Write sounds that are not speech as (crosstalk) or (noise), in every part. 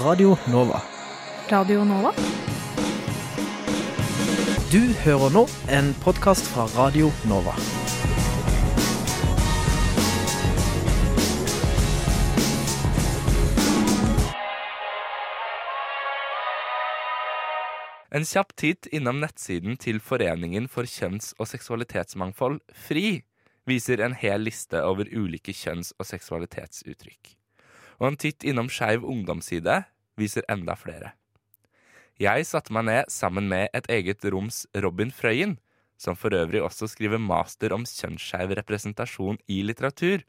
Radio Nova. Radio Nova? Du hører nå en podkast fra Radio Nova. En kjapp titt innom nettsiden til Foreningen for kjønns- og seksualitetsmangfold, FRI, viser en hel liste over ulike kjønns- og seksualitetsuttrykk. Og en titt innom Skeiv ungdomsside viser enda flere. Jeg satte meg ned sammen med et eget roms Robin Frøyen, som for øvrig også skriver master om kjønnsskeiv representasjon i litteratur,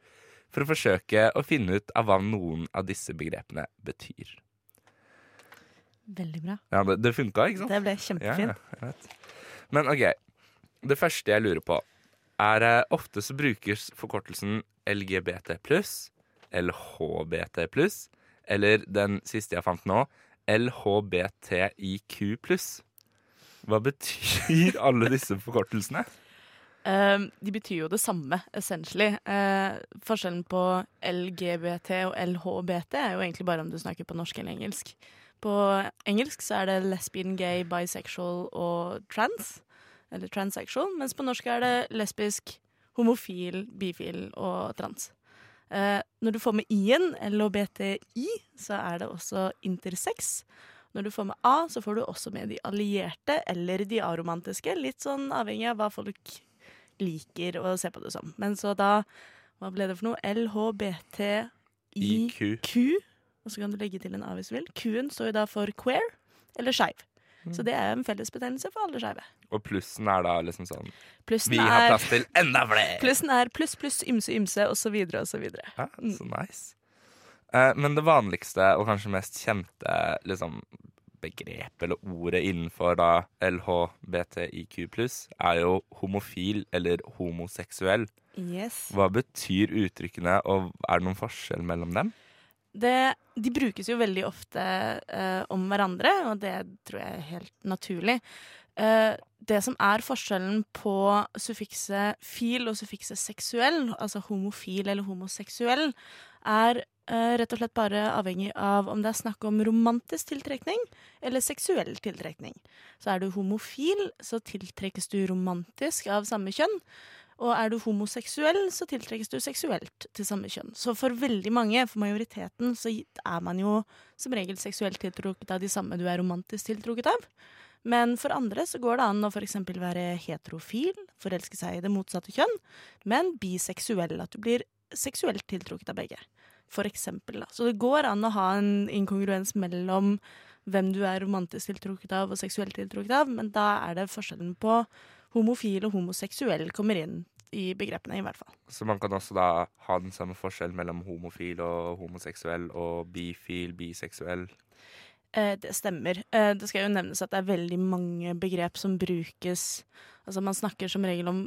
for å forsøke å finne ut av hva noen av disse begrepene betyr. Veldig bra. Ja, Det, det funka, ikke sant? Det ble kjempefint. ja. Men OK. Det første jeg lurer på, er eh, ofte så brukes forkortelsen LGBT pluss, LHBT pluss, eller den siste jeg fant nå, LHBTIQ pluss. Hva betyr (laughs) alle disse forkortelsene? Um, de betyr jo det samme, essentially. Uh, forskjellen på LGBT og LHBT er jo egentlig bare om du snakker på norsk eller engelsk. På engelsk så er det lesbian, gay, bisexual og trans. Eller transsexual. Mens på norsk er det lesbisk, homofil, bifil og trans. Eh, når du får med i-en, LHBTI, så er det også intersex. Når du får med A, så får du også med de allierte eller de aromantiske. Litt sånn avhengig av hva folk liker å se på det som. Men så da Hva ble det for noe? LHBTIQ. IQ. Og så kan du legge til en A hvis du vil. Q-en står jo da for queer eller skeiv. Så det er en fellesbetegnelse for alle skeive. Og plussen er da liksom sånn Plussen Vi har er, plass til enda flere! plussen er pluss, pluss, ymse, ymse, og så videre og så. Ja, nice. Uh, men det vanligste og kanskje mest kjente liksom, begrepet eller ordet innenfor da LHBTIQ er jo homofil eller homoseksuell. Yes. Hva betyr uttrykkene, og er det noen forskjell mellom dem? Det, de brukes jo veldig ofte uh, om hverandre, og det tror jeg er helt naturlig. Uh, det som er forskjellen på suffikset fil og suffikset seksuell, altså homofil eller homoseksuell, er uh, rett og slett bare avhengig av om det er snakk om romantisk tiltrekning eller seksuell tiltrekning. Så er du homofil, så tiltrekkes du romantisk av samme kjønn. Og er du homoseksuell, så tiltrekkes du seksuelt til samme kjønn. Så for veldig mange, for majoriteten, så er man jo som regel seksuelt tiltrukket av de samme du er romantisk tiltrukket av. Men for andre så går det an å f.eks. være heterofil, forelske seg i det motsatte kjønn, men biseksuell, at du blir seksuelt tiltrukket av begge. For eksempel, da. Så det går an å ha en inkongruens mellom hvem du er romantisk tiltrukket av og seksuelt tiltrukket av, men da er det forskjellen på homofil og homoseksuell kommer inn i begrepene, i hvert fall. Så man kan også da ha den samme forskjellen mellom homofil og homoseksuell og bifil, biseksuell. Eh, det stemmer. Eh, det skal jo nevnes at det er veldig mange begrep som brukes Altså Man snakker som regel om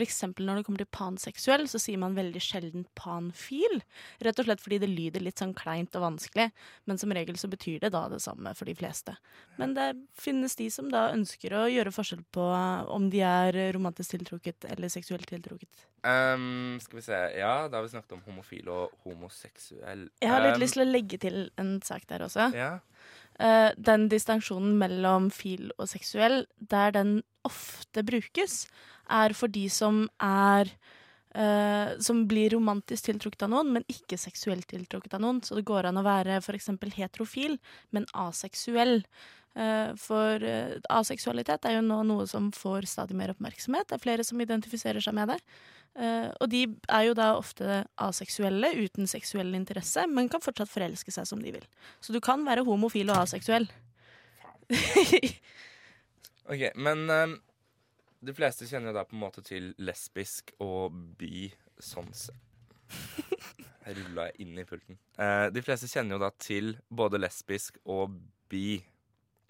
eksempel når det kommer til panseksuell, så sier man veldig sjelden panfil. Rett og slett fordi det lyder litt sånn kleint og vanskelig, men som regel så betyr det da det samme for de fleste. Men det finnes de som da ønsker å gjøre forskjell på om de er romantisk tiltrukket eller seksuelt tiltrukket. Um, skal vi se Ja, da har vi snakket om homofil og homoseksuell. Jeg har litt um, lyst til å legge til en sak der også. Ja. Eh, den distinksjonen mellom fil og seksuell, der den ofte brukes, er for de som er uh, Som blir romantisk tiltrukket av noen, men ikke seksuelt tiltrukket av noen. Så det går an å være f.eks. heterofil, men aseksuell. Uh, for aseksualitet er jo nå noe som får stadig mer oppmerksomhet. Det er flere som identifiserer seg med det. Eh, og de er jo da ofte aseksuelle uten seksuell interesse, men kan fortsatt forelske seg som de vil. Så du kan være homofil og aseksuell. (laughs) Ok, men ehm, de fleste kjenner jo da på en måte til lesbisk og bi sånn. Her rulla jeg inn i pulten. Uh, de fleste kjenner jo da til både lesbisk og bi.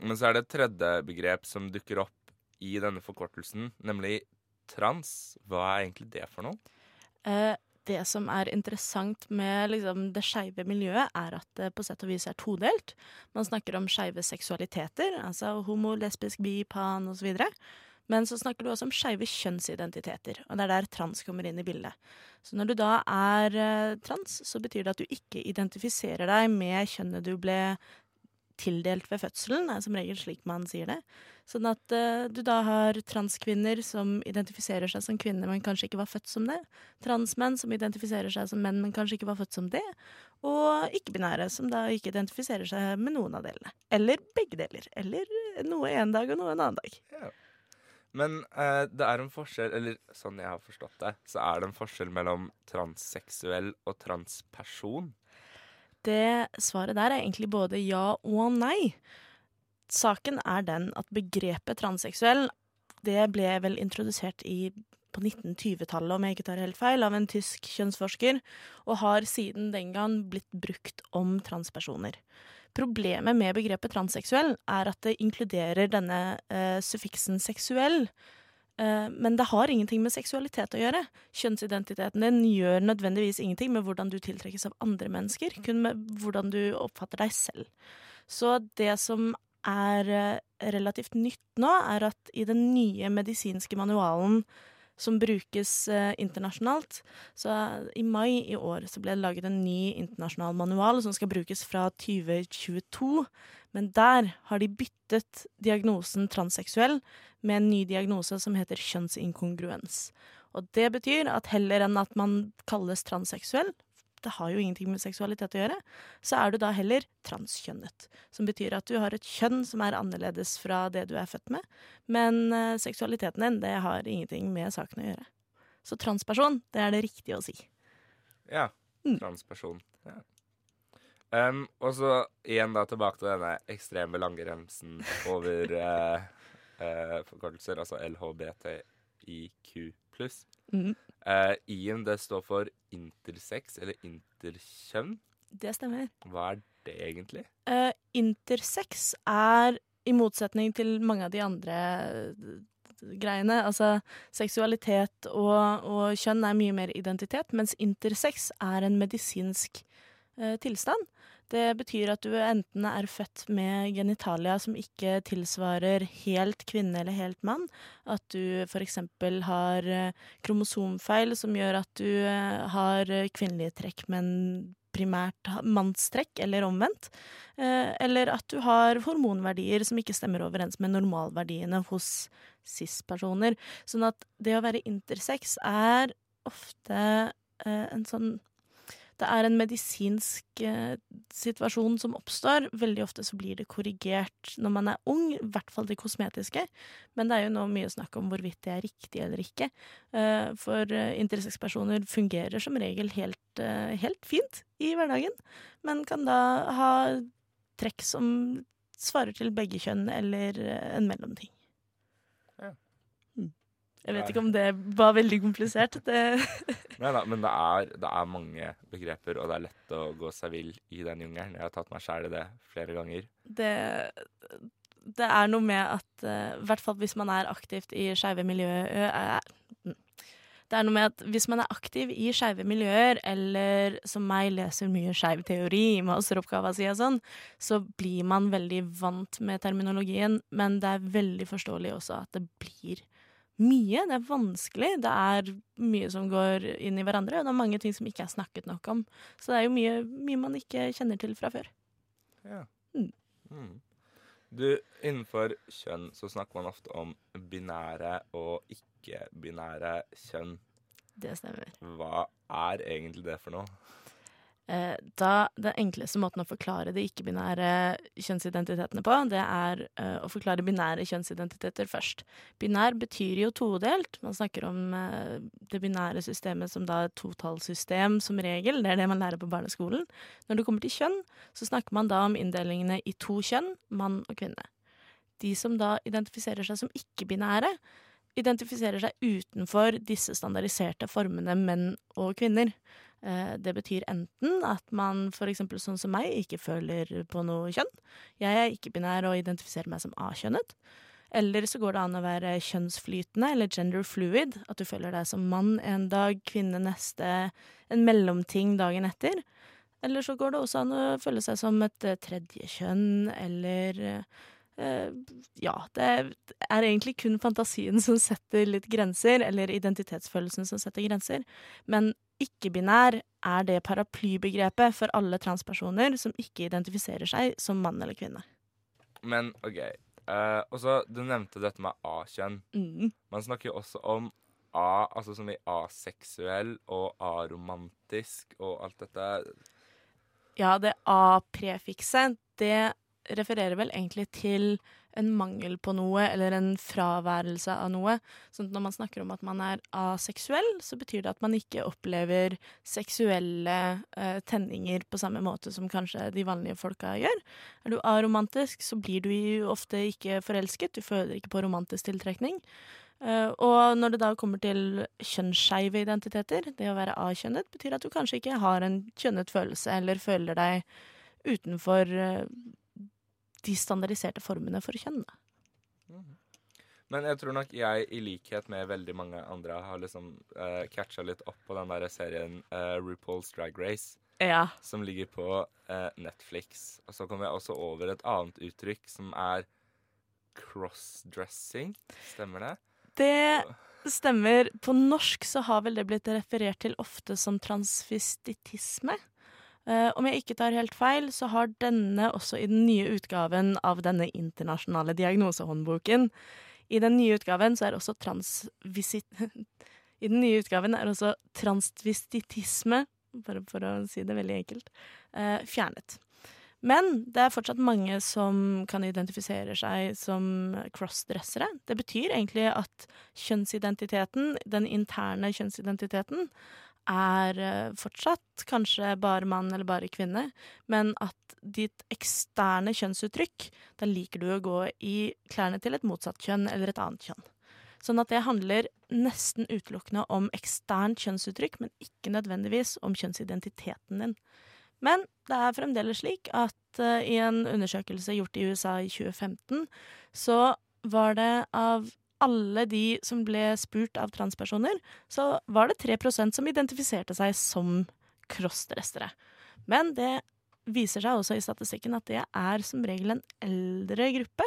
Men så er det et tredje begrep som dukker opp i denne forkortelsen, nemlig trans. Hva er egentlig det for noe? Eh, det som er interessant med liksom, det skeive miljøet, er at det på sett og vis er todelt. Man snakker om skeive seksualiteter, altså homo, lesbisk, bi, pan osv. Men så snakker du også om skeive kjønnsidentiteter, og det er der trans kommer inn i bildet. Så når du da er eh, trans, så betyr det at du ikke identifiserer deg med kjønnet du ble tildelt ved fødselen, er som regel slik man sier det. Sånn at uh, du da har transkvinner som identifiserer seg som kvinner, men kanskje ikke var født som det. Transmenn som identifiserer seg som menn, men kanskje ikke var født som det. Og ikke-binære, som da ikke identifiserer seg med noen av delene. Eller begge deler. Eller noe en dag og noe en annen dag. Ja. Men eh, det er en forskjell, eller sånn jeg har forstått det, så er det en forskjell mellom transseksuell og transperson. Det svaret der er egentlig både ja og nei. Saken er den at begrepet transseksuell det ble vel introdusert i, på 1920-tallet, om jeg ikke tar helt feil, av en tysk kjønnsforsker, og har siden den gang blitt brukt om transpersoner. Problemet med begrepet transseksuell er at det inkluderer denne eh, suffiksen seksuell. Eh, men det har ingenting med seksualitet å gjøre. Kjønnsidentiteten din gjør nødvendigvis ingenting med hvordan du tiltrekkes av andre mennesker, kun med hvordan du oppfatter deg selv. Så det som er eh, relativt nytt nå, er at i den nye medisinske manualen som brukes eh, internasjonalt. Så i mai i år så ble det laget en ny internasjonal manual som skal brukes fra 2022. Men der har de byttet diagnosen transseksuell med en ny diagnose som heter kjønnsinkongruens. Og det betyr at heller enn at man kalles transseksuell, det har jo ingenting med seksualitet å gjøre, så er du da heller transkjønnet. Som betyr at du har et kjønn som er annerledes fra det du er født med. Men uh, seksualiteten din, det har ingenting med saken å gjøre. Så transperson, det er det riktige å si. Ja. Mm. Transperson. Ja. Um, og så igjen da tilbake til denne ekstreme langremsen over uh, uh, forkortelser, altså LHBTIQ pluss. Mm. Uh, I-en det står for intersex, eller interkjønn. Det stemmer. Hva er det egentlig? Uh, intersex er, i motsetning til mange av de andre eh, greiene, altså seksualitet og, og, kjønn er mye mer identitet, mens intersex er en medisinsk uh, tilstand. Det betyr at du enten er født med genitalia som ikke tilsvarer helt kvinne eller helt mann. At du f.eks. har eh, kromosomfeil som gjør at du eh, har kvinnelige trekk, men primært mannstrekk, eller omvendt. Eh, eller at du har hormonverdier som ikke stemmer overens med normalverdiene hos cis-personer. Sånn at det å være intersex er ofte en sånn det er en medisinsk eh, situasjon som oppstår. Veldig ofte så blir det korrigert når man er ung, i hvert fall det kosmetiske. Men det er jo nå mye snakk om hvorvidt det er riktig eller ikke. Eh, for eh, intersex-personer fungerer som regel helt, eh, helt, fint i hverdagen, men kan da ha trekk som svarer til begge kjønn eller eh, en mellomting. Jeg vet ikke om det var veldig komplisert. Det (laughs) Nei da, men det er, det er, mange begreper, og det er lett å gå seg vill i den jungelen. Jeg har tatt meg sjæl i det flere ganger. Det, det, er noe med at, i uh, hvert fall hvis man er aktivt i skeive miljøer uh, Det er noe med at hvis man er aktiv i skeive miljøer, eller som meg leser mye skeiv teori i masteroppgava si og sånn, så blir man veldig vant med terminologien, men det er veldig forståelig også at det blir mye. Det er vanskelig. Det er mye som går inn i hverandre, og det er mange ting som ikke er snakket nok om. Så det er jo mye, mye man ikke kjenner til fra før. Ja. Mm. Mm. Du, innenfor kjønn så snakker man ofte om binære og ikke-binære kjønn. Det stemmer. Hva er egentlig det for noe? Eh, da Den enkleste måten å forklare de ikke-binære kjønnsidentitetene på, det er uh, å forklare binære kjønnsidentiteter først. Binær betyr jo todelt. Man snakker om uh, det binære systemet som da et totallssystem som regel. Det er det man lærer på barneskolen. Når det kommer til kjønn, så snakker man da om inndelingene i to kjønn, mann og kvinne. De som da identifiserer seg som ikke-binære, identifiserer seg utenfor disse standardiserte formene menn og kvinner. Eh, det betyr enten at man eksempel sånn som meg ikke føler på noe kjønn. Jeg er ikke-binær og identifiserer meg som A-kjønnet. Eller så går det an å være kjønnsflytende, eller gender fluid. At du føler deg som mann en dag, kvinne neste, en mellomting dagen etter. Eller så går det også an å føle seg som et eh, tredje kjønn, eller eh, ja, det er egentlig kun fantasien som setter litt grenser, eller identitetsfølelsen som setter grenser. Men ikke-binær er det paraplybegrepet for alle transpersoner som ikke identifiserer seg som mann eller kvinne. Men OK. Uh, og så, Du nevnte dette med A-kjønn. Mm. Man snakker jo også om A, altså som i aseksuell og aromantisk og alt dette. Ja, det A-prefikset, det refererer vel egentlig til en mangel på noe, eller en fraværelse av noe. Sånn at når man snakker om at man er aseksuell, så betyr det at man ikke opplever seksuelle eh, tenninger på samme måte som kanskje de vanlige folka gjør. Er du aromantisk, så blir du jo ofte ikke forelsket, du føler ikke på romantisk tiltrekning. Uh, og når det da kommer til kjønnsskeive identiteter, det å være A-kjønnet, betyr at du kanskje ikke har en kjønnet følelse, eller føler deg utenfor uh, de standardiserte formene for kjønn. Mm. Men jeg tror nok jeg, i likhet med veldig mange andre, har liksom uh, catcha litt opp på den der serien uh, RuPaul's Drag Race. Ja. Som ligger på uh, Netflix. Og så kommer jeg også over et annet uttrykk som er crossdressing. Stemmer det? Det stemmer. På norsk så har vel det blitt referert til ofte som transvestitisme. Uh, om jeg ikke tar helt feil, så har denne også i den nye utgaven av denne internasjonale diagnosehåndboken I den nye utgaven er også transvisit... (laughs) I den nye utgaven er også transvestitisme, bare for å si det veldig enkelt, uh, fjernet. Men det er fortsatt mange som kan identifisere seg som crossdressere. Det betyr egentlig at kjønnsidentiteten, den interne kjønnsidentiteten, er eh, fortsatt kanskje bare mann eller bare kvinne, men at ditt eksterne kjønnsuttrykk, da liker du å gå i klærne til et motsatt kjønn eller et annet kjønn. Sånn at det handler nesten utelukkende om eksternt kjønnsuttrykk, men ikke nødvendigvis om kjønnsidentiteten din. Men det er fremdeles slik at uh, i en undersøkelse gjort i USA i 2015, så var det av alle de som ble spurt av transpersoner, så var det 3% som identifiserte seg som crossdressere. Men det viser seg også i statistikken at det er som regel en eldre gruppe.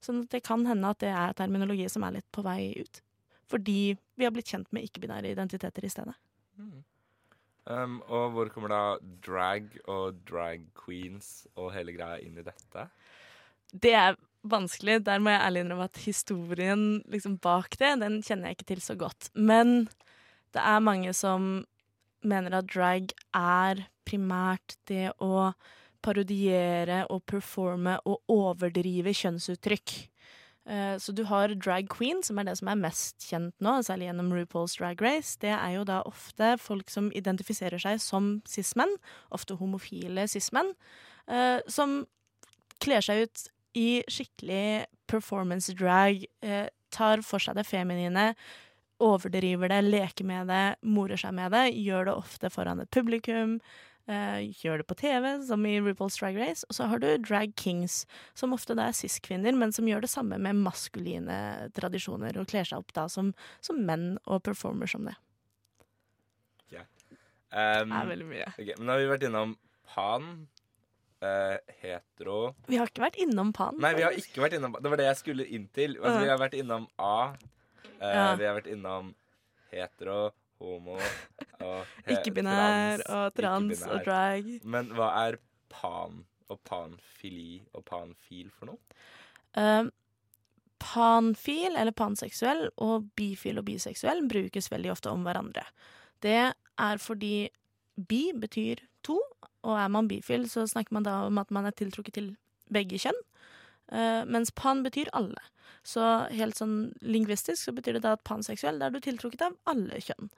Sånn at det kan hende at det er terminologi som er litt på vei ut. Fordi vi har blitt kjent med ikke-binære identiteter i stedet. Mm. Um, og hvor kommer da drag og drag queens og hele greia inn i dette? Det er vanskelig. Der må jeg ærlig innrømme at historien liksom, bak det, den kjenner jeg ikke til så godt. Men det er mange som mener at drag er primært det å parodiere og performe og overdrive kjønnsuttrykk. Eh, så du har drag queen, som er det som er mest kjent nå, særlig gjennom RuPaul's Drag Race. Det er jo da ofte folk som identifiserer seg som cis-menn, ofte homofile cis-menn, eh, som kler seg ut i skikkelig performance drag, eh, tar for seg det feminine, overdriver det, leker med det, morer seg med det, gjør det ofte foran et publikum. Uh, gjør det på TV, som i RuPaul's Drag Race. Og så har du Drag Kings, som ofte da er cis-kvinner, men som gjør det samme med maskuline tradisjoner, og kler seg opp da som, som menn og performer som det. Yeah. Um, det er veldig mye. Okay, men nå har vi vært innom pan, uh, hetero Vi har ikke vært innom pan. Nei, vi har ikke vært innom Det var det jeg skulle inn til. Altså, vi har vært innom A. Uh, ja. Vi har vært innom hetero, homo Ikke-binær og trans og drag. Men hva er pan og panfili og panfil for noe? Uh, panfil, eller panseksuell, og bifil og biseksuell brukes veldig ofte om hverandre. Det er fordi bi betyr to, og er man bifil, så snakker man da om at man er tiltrukket til begge kjønn. Uh, mens pan betyr alle. Så helt sånn lingvistisk så betyr det da at panseksuell da er du tiltrukket av alle kjønn.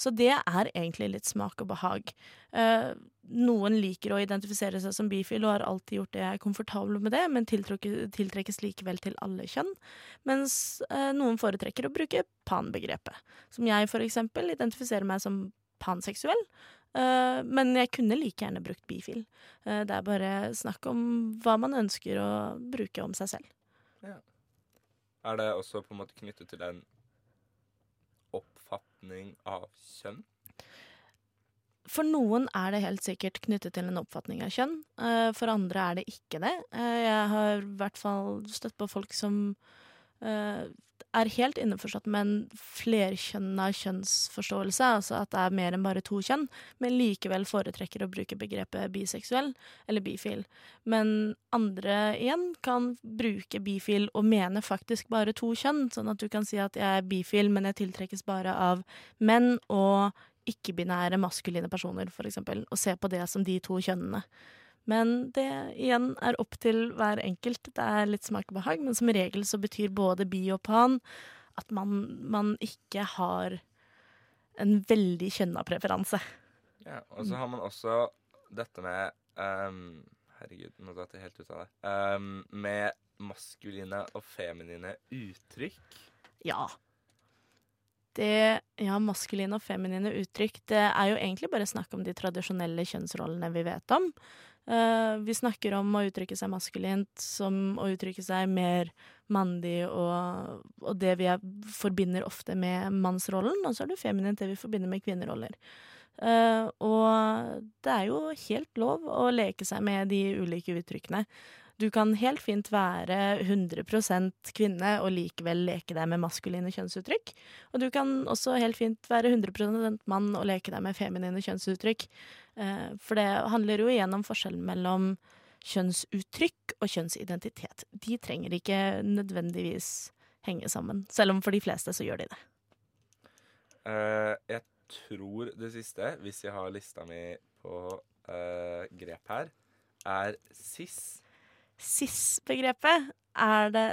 Så det er egentlig litt smak og behag. Uh, noen liker å identifisere seg som bifil og har alltid gjort det, jeg er komfortabel med det, men tiltrekkes likevel til alle kjønn. Mens uh, noen foretrekker å bruke pan-begrepet. Som jeg for eksempel identifiserer meg som panseksuell. Uh, men jeg kunne like gjerne brukt bifil. Uh, det er bare snakk om hva man ønsker å bruke om seg selv. Ja. Er det også på en måte knyttet til en oppfatning av kjønn? For noen er det helt sikkert knyttet til en oppfatning av kjønn. Eh, For andre er det ikke det. Eh, Jeg har i hvert fall støtt på folk som eh, er helt innforstått med en flerkjønna kjønnsforståelse, altså at det er mer enn bare to kjønn, men likevel foretrekker å bruke begrepet biseksuell eller bifil. Men andre igjen kan bruke bifil og mene faktisk bare to kjønn, sånn at du kan si at jeg er bifil, men jeg tiltrekkes bare av menn og ikke-binære maskuline personer, for eksempel, og se på det som de to kjønnene. Men det igjen er opp til hver enkelt. Det er litt smak og behag, men som regel så betyr både bi og pan at man, man ikke har en veldig kjønna preferanse. Ja, og så har man også dette med um, Herregud, nå datt jeg helt ut av det. Um, med maskuline og feminine uttrykk. Ja. Det, ja, maskuline og feminine uttrykk, det er jo egentlig bare snakk om de tradisjonelle kjønnsrollene vi vet om. Eh, vi snakker om å uttrykke seg maskulint som å uttrykke seg mer mandig, og, og det vi er, forbinder ofte med mannsrollen, og så er det feminint det vi forbinder med kvinneroller. Uh, og det er jo helt lov å leke seg med de ulike uttrykkene. Du kan helt fint være 100% kvinne og likevel leke deg med maskuline kjønnsuttrykk. Og du kan også helt fint være 100% mann og leke deg med feminine kjønnsuttrykk. Eh, For det handler jo igjen om forskjellen mellom kjønnsuttrykk og kjønnsidentitet. De trenger ikke nødvendigvis henge sammen, selv om for de fleste så gjør de det. Uh, jeg tror det siste, hvis jeg har lista mi på uh, grep her, er cis. Cis-begrepet er det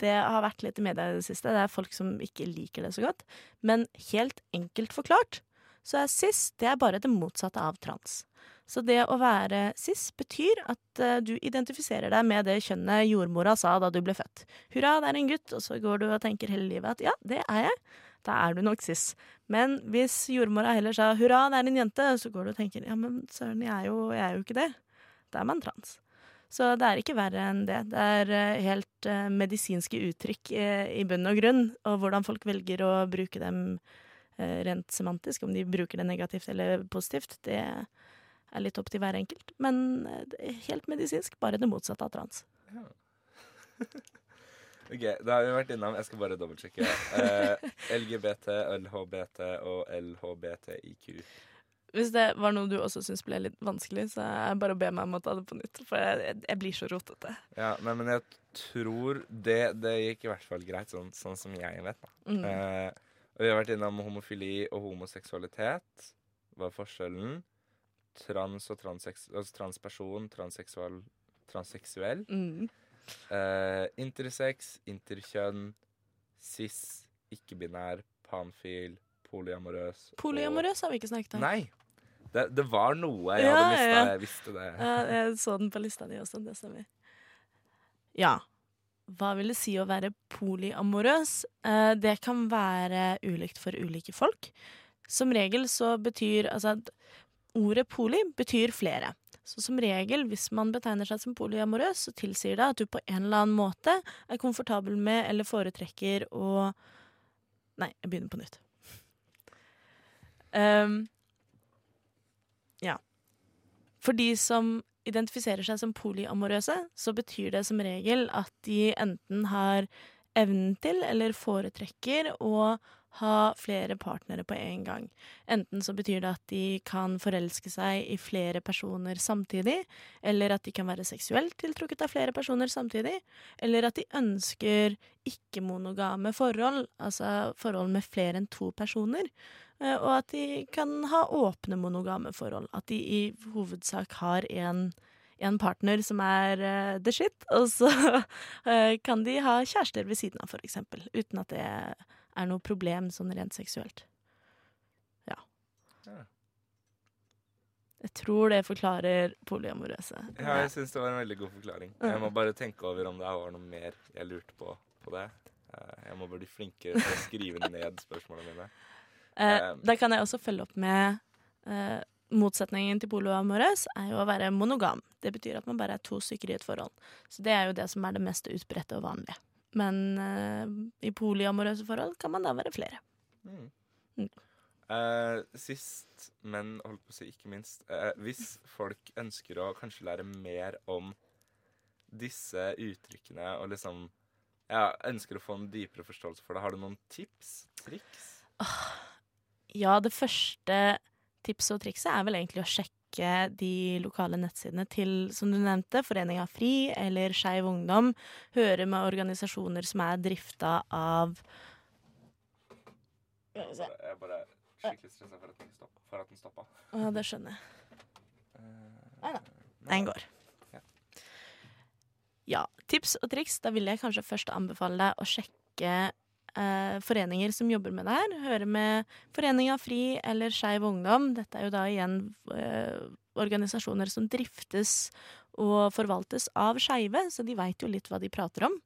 Det har vært litt i media i det siste. Det er folk som ikke liker det så godt. Men helt enkelt forklart så er cis det er bare det motsatte av trans. Så det å være cis betyr at eh, du identifiserer deg med det kjønnet jordmora sa da du ble født. Hurra, det er en gutt, og så går du og tenker hele livet at ja, det er jeg. Da er du nok cis. Men hvis jordmora heller sa hurra, det er en jente, så går du og tenker ja, men søren, jeg er jo, jeg er jo ikke det. Da er man trans. Så det er ikke verre enn det. Det er eh, helt eh, medisinske uttrykk eh, i bunn og grunn, og hvordan folk velger å bruke dem rent semantisk, om de bruker det negativt eller positivt, det er litt opp til hver enkelt. Men helt medisinsk, bare det motsatte av trans. (laughs) Ok, da har vi vært innom Jeg skal bare dobbeltsjekke. Eh, (laughs) LGBT, LHBT og LHBTIQ. Hvis det var noe du også syns ble litt vanskelig, så er det bare å be meg om å ta det på nytt, for jeg, jeg blir så rotete. Ja, nei, men jeg tror det, det gikk i hvert fall greit, sånn, sånn som jeg vet. da. Mm. Eh, og vi har vært innom homofili og homoseksualitet. Hva er forskjellen? Trans og transsex, altså transperson, transseksual, transseksuell. Mm. Eh, intersex, interkjønn, cis, ikke-binær, panfil, polyamorøs. og- har vi ikke snakket om. Nei. Det, det var noe jeg Ja, hadde mista. ja. Jeg visste det. Ja, jeg så den på lista di også, det stemmer. Ja. Hva vil det si å være polyamorøs? Eh, det kan være ulikt for ulike folk. Som regel så betyr altså at Ordet poly betyr flere. Så som regel, hvis man betegner seg som polyamorøs, så tilsier det at du på en eller annen måte er komfortabel med eller foretrekker å Nei, jeg begynner på nytt. Um, ja. For de som identifiserer seg som polyamorøse, så betyr det som regel at de enten har evnen til eller foretrekker å ha flere partnere på en gang. Enten så betyr det at de kan forelske seg i flere personer samtidig, eller at de kan være seksuelt tiltrukket av flere personer samtidig, eller at de ønsker ikke-monogame forhold, altså forhold med flere enn to personer. Eh, Og at de kan ha åpne monogame forhold. At de i hovedsak har en, en partner som er uh, the shit, (laughs) og så uh, kan de ha kjærester ved siden av, for eksempel. Uten at det er noe problem sånn rent seksuelt. Ja. Jeg tror det forklarer polyamorøse. Ja, jeg syns det var en veldig god forklaring. Jeg må bare tenke over om det var noe mer jeg lurte på på det. Jeg må bli flinkere til å skrive ned spørsmålene mine. Eh, da kan jeg også følge opp med eh, Motsetningen til polyamorøs er jo å være monogam. Det betyr at man bare er to stykker i et forhold. Så det er jo det som er det mest utbredte og vanlige. Men eh, i polyamorøse forhold kan man da være flere. Mm. Mm. Uh, sist, men holdt på å si ikke minst, uh, hvis folk ønsker å kanskje lære mer om disse uttrykkene og liksom ja, ønsker å få en dypere forståelse for det, har du noen tips? Triks? Ja, det første tipset og trikset er vel egentlig å sjekke de lokale nettsidene til, som du nevnte, Foreninga FRI eller Skeiv Ungdom. Høre med organisasjoner som er drifta av. Jeg er bare skikkelig stressa for. For at den stoppa. Ja, det skjønner jeg. Nei da. Den går. Ja. Tips og triks. Da vil jeg kanskje først anbefale deg å sjekke eh, foreninger som jobber med det her. Høre med Foreninga FRI eller Skeiv Ungdom. Dette er jo da igjen eh, organisasjoner som driftes og forvaltes av skeive, så de veit jo litt hva de prater om.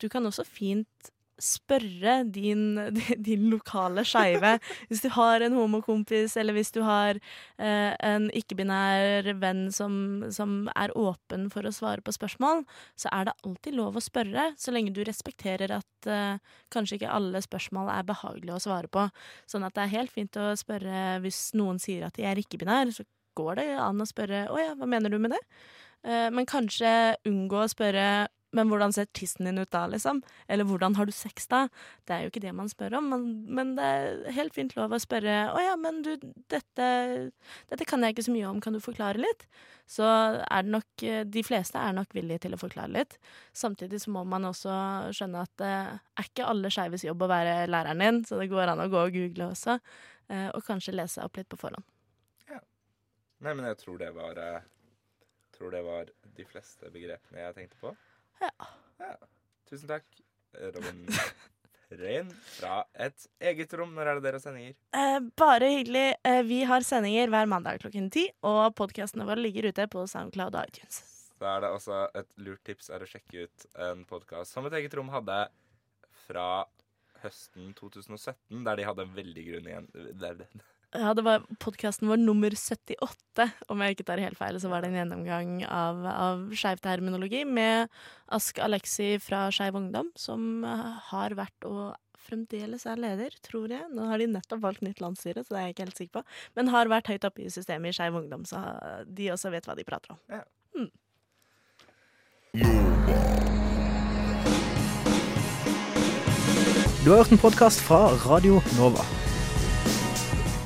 Du kan også fint spørre din, (laughs) din lokale skeive. Hvis du har en homokompis, eller hvis du har eh, en ikke-binær venn som, som er åpen for å svare på spørsmål, så er det alltid lov å spørre, så lenge du respekterer at eh, kanskje ikke alle spørsmål er behagelige å svare på. Sånn at det er helt fint å spørre hvis noen sier at de er ikke-binær, så går det an å spørre 'Å ja, hva mener du med det?' Eh, men kanskje unngå å spørre men hvordan ser tissen din ut da, liksom? Eller hvordan har du sex da? Det er jo ikke det man spør om, men, men det er helt fint lov å spørre å ja, men du, dette, dette kan jeg ikke så mye om, kan du forklare litt? Så er det nok De fleste er nok villige til å forklare litt. Samtidig så må man også skjønne at det er ikke alle skeives jobb å være læreren din, så det går an å gå og google også, eh, og kanskje lese opp litt på forhånd. Ja. Nei, men jeg tror det var jeg Tror det var de fleste begrepene jeg tenkte på. Ja. Ja. Tusen takk, Robin Rein fra et eget rom. Når er det dere har sendinger? Eh, bare hyggelig. Eh, vi har sendinger hver mandag klokken ti, og podkastene våre ligger ute på SoundCloud og iTunes. Da er det også et lurt tips er å sjekke ut en podkast som Et eget rom hadde fra høsten 2017, der de hadde en veldig grunn igjen Ja, det var podkasten vår nummer 78, om jeg ikke tar helt feil. Så var det en gjennomgang av, av skeiv terminologi med Ask Alexi fra Skeiv Ungdom, som eh, har vært og fremdeles er leder, tror jeg. Nå har de nettopp valgt nytt landsstyre, så det er jeg ikke helt sikker på. Men har vært høyt oppe i systemet i Skeiv Ungdom, så de også vet hva de prater om. Du har hørt en podkast fra Radio Nova.